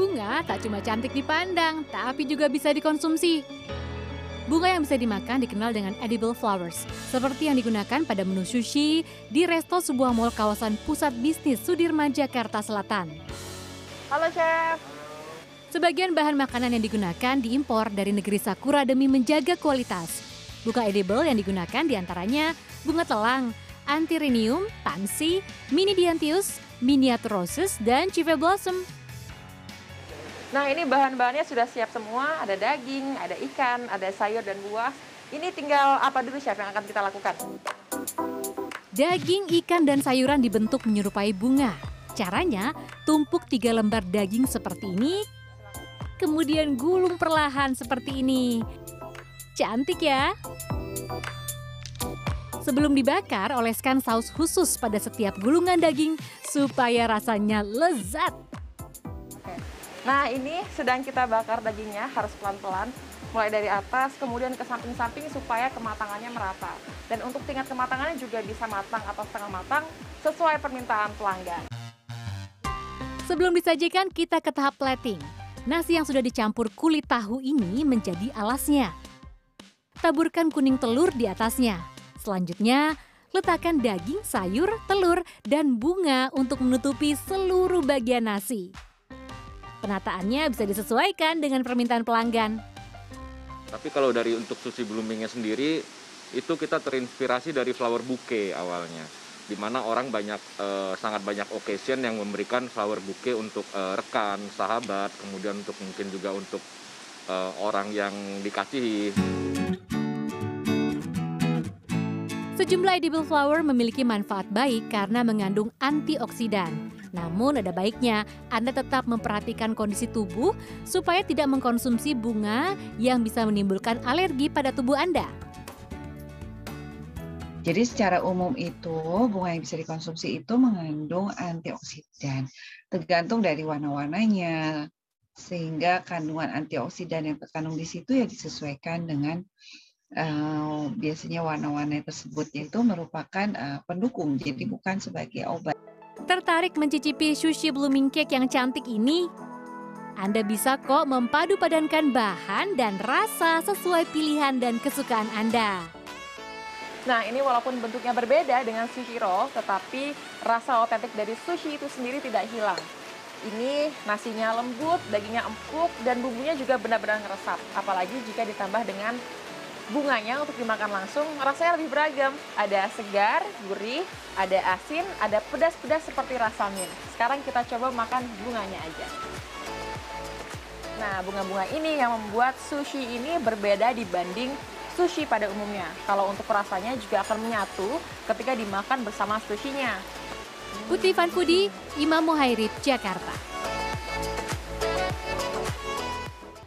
Bunga tak cuma cantik dipandang, tapi juga bisa dikonsumsi. Bunga yang bisa dimakan dikenal dengan edible flowers, seperti yang digunakan pada menu sushi di resto sebuah mall kawasan pusat bisnis Sudirman, Jakarta Selatan. Halo Chef. Sebagian bahan makanan yang digunakan diimpor dari negeri Sakura demi menjaga kualitas. Bunga edible yang digunakan di antaranya bunga telang, antirinium, tansi, mini dianthus, miniatur roses, dan chive blossom. Nah ini bahan-bahannya sudah siap semua, ada daging, ada ikan, ada sayur dan buah. Ini tinggal apa dulu chef yang akan kita lakukan? Daging, ikan, dan sayuran dibentuk menyerupai bunga. Caranya, tumpuk tiga lembar daging seperti ini, kemudian gulung perlahan seperti ini. Cantik ya? Sebelum dibakar, oleskan saus khusus pada setiap gulungan daging supaya rasanya lezat. Nah ini sedang kita bakar dagingnya harus pelan-pelan mulai dari atas kemudian ke samping-samping supaya kematangannya merata. Dan untuk tingkat kematangannya juga bisa matang atau setengah matang sesuai permintaan pelanggan. Sebelum disajikan kita ke tahap plating. Nasi yang sudah dicampur kulit tahu ini menjadi alasnya. Taburkan kuning telur di atasnya. Selanjutnya, letakkan daging, sayur, telur, dan bunga untuk menutupi seluruh bagian nasi. Penataannya bisa disesuaikan dengan permintaan pelanggan. Tapi kalau dari untuk sushi bloomingnya sendiri, itu kita terinspirasi dari flower bouquet awalnya. Di mana orang banyak, eh, sangat banyak occasion yang memberikan flower bouquet untuk eh, rekan, sahabat, kemudian untuk mungkin juga untuk eh, orang yang dikasihi. Sejumlah edible flower memiliki manfaat baik karena mengandung antioksidan. Namun ada baiknya Anda tetap memperhatikan kondisi tubuh supaya tidak mengkonsumsi bunga yang bisa menimbulkan alergi pada tubuh Anda. Jadi secara umum itu bunga yang bisa dikonsumsi itu mengandung antioksidan. Tergantung dari warna-warnanya. Sehingga kandungan antioksidan yang terkandung di situ ya disesuaikan dengan uh, biasanya warna-warna tersebut yaitu merupakan uh, pendukung jadi bukan sebagai obat. Tertarik mencicipi sushi blooming cake yang cantik ini? Anda bisa kok mempadu padankan bahan dan rasa sesuai pilihan dan kesukaan Anda. Nah ini walaupun bentuknya berbeda dengan sushi roll, tetapi rasa otentik dari sushi itu sendiri tidak hilang. Ini nasinya lembut, dagingnya empuk, dan bumbunya juga benar-benar ngeresap. Apalagi jika ditambah dengan bunganya untuk dimakan langsung rasanya lebih beragam. Ada segar, gurih, ada asin, ada pedas-pedas seperti rasa mint. Sekarang kita coba makan bunganya aja. Nah, bunga-bunga ini yang membuat sushi ini berbeda dibanding sushi pada umumnya. Kalau untuk rasanya juga akan menyatu ketika dimakan bersama sushinya. Putri Fanfudi, Imam Muhairib, Jakarta.